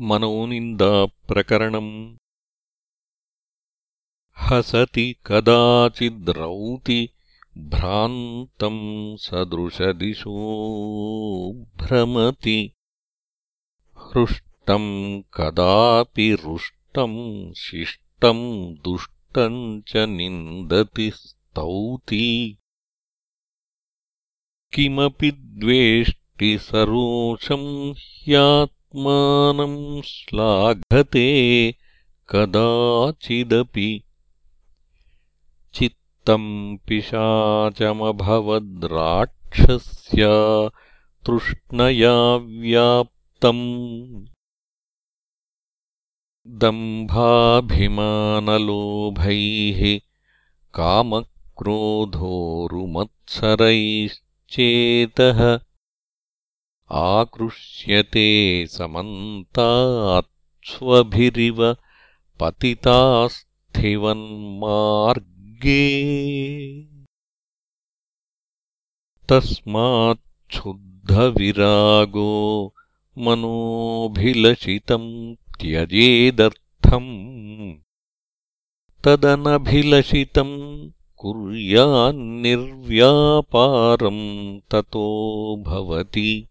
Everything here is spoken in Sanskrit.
मनोनिन्दाप्रकरणम् हसति कदाचिद्रौति भ्रान्तम् सदृशदिशो भ्रमति। हृष्टम् कदापि रुष्टम् शिष्टम् दुष्टम् च निन्दति स्तौति। किमपि द्वेष्टि सरोषम् ह्यात्मानम् श्लाघते कदाचिदपि। चित्तम् पिशाचमभवद्राक्षस्या तृष्णया व्याप्तम् दम्भाभिमानलोभैः कामक्रोधोरुमत्सरैश्चेतः आकृष्यते समन्तात्स्वभिरिव पतितास्थिवन्मार्गे। तस्माच्छुद्धविरागो मनोऽभिलषितम् त्यजेदर्थम्। तदनभिलषितम् कुर्यान्निर्व्यापारम् ततो भवति